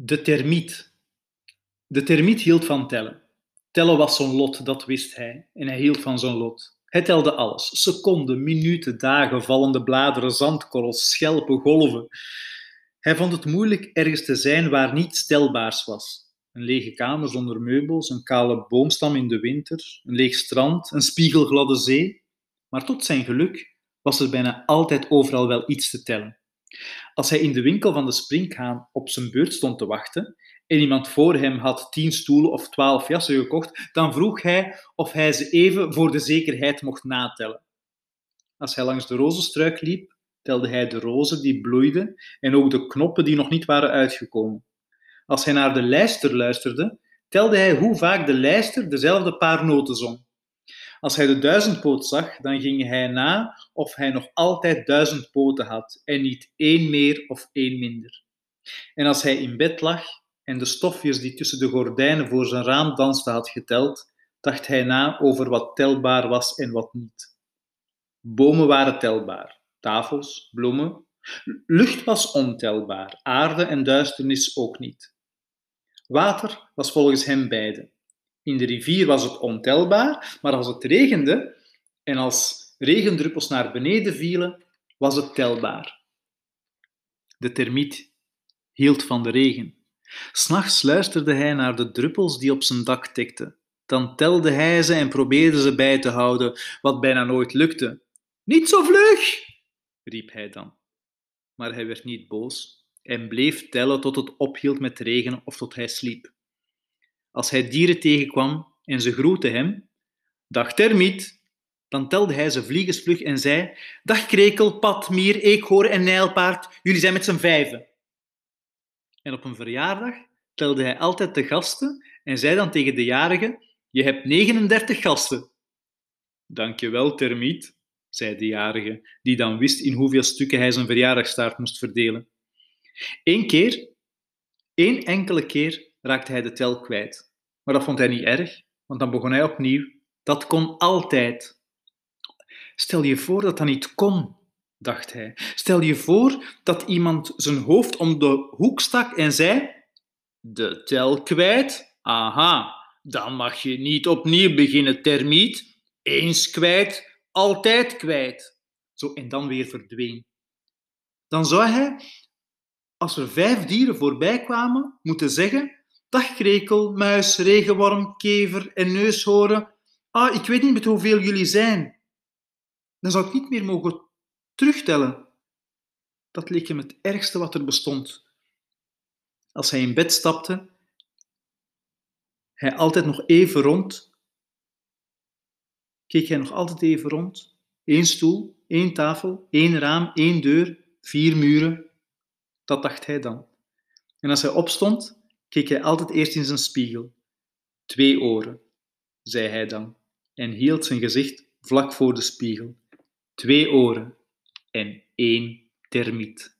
De termiet. De termiet hield van tellen. Tellen was zijn lot, dat wist hij, en hij hield van zijn lot. Hij telde alles: seconden, minuten, dagen, vallende bladeren, zandkorrels, schelpen, golven. Hij vond het moeilijk ergens te zijn waar niets telbaars was. Een lege kamer zonder meubels, een kale boomstam in de winter, een leeg strand, een spiegelgladde zee. Maar tot zijn geluk was er bijna altijd overal wel iets te tellen. Als hij in de winkel van de springhaan op zijn beurt stond te wachten en iemand voor hem had tien stoelen of twaalf jassen gekocht, dan vroeg hij of hij ze even voor de zekerheid mocht natellen. Als hij langs de rozenstruik liep, telde hij de rozen die bloeiden en ook de knoppen die nog niet waren uitgekomen. Als hij naar de lijster luisterde, telde hij hoe vaak de lijster dezelfde paar noten zong. Als hij de duizendpoot zag, dan ging hij na of hij nog altijd duizend poten had en niet één meer of één minder. En als hij in bed lag en de stofjes die tussen de gordijnen voor zijn raam dansten had geteld, dacht hij na over wat telbaar was en wat niet. Bomen waren telbaar, tafels, bloemen. Lucht was ontelbaar, aarde en duisternis ook niet. Water was volgens hem beide. In de rivier was het ontelbaar, maar als het regende en als regendruppels naar beneden vielen, was het telbaar. De termiet hield van de regen. S'nachts luisterde hij naar de druppels die op zijn dak tikten. Dan telde hij ze en probeerde ze bij te houden, wat bijna nooit lukte. Niet zo vlug, riep hij dan. Maar hij werd niet boos en bleef tellen tot het ophield met regenen of tot hij sliep. Als hij dieren tegenkwam en ze groetten hem, dag termiet, dan telde hij ze vliegensvlug en zei, dag krekel, pad, mier, eekhoor en nijlpaard, jullie zijn met z'n vijven. En op een verjaardag telde hij altijd de gasten en zei dan tegen de jarige, je hebt 39 gasten. Dankjewel, termiet, zei de jarige, die dan wist in hoeveel stukken hij zijn verjaardagstaart moest verdelen. Eén keer, één enkele keer, raakte hij de tel kwijt. Maar dat vond hij niet erg, want dan begon hij opnieuw. Dat kon altijd. Stel je voor dat dat niet kon, dacht hij. Stel je voor dat iemand zijn hoofd om de hoek stak en zei: De tel kwijt? Aha, dan mag je niet opnieuw beginnen, termiet. Eens kwijt, altijd kwijt. Zo, en dan weer verdween. Dan zou hij, als er vijf dieren voorbij kwamen, moeten zeggen Dag krekel, muis, regenworm, kever en neushoorn. Ah, ik weet niet met hoeveel jullie zijn. Dan zou ik niet meer mogen terugtellen. Dat leek hem het ergste wat er bestond. Als hij in bed stapte, hij altijd nog even rond, keek hij nog altijd even rond. Eén stoel, één tafel, één raam, één deur, vier muren. Dat dacht hij dan. En als hij opstond, keek hij altijd eerst in zijn spiegel. Twee oren, zei hij dan, en hield zijn gezicht vlak voor de spiegel. Twee oren en één termiet.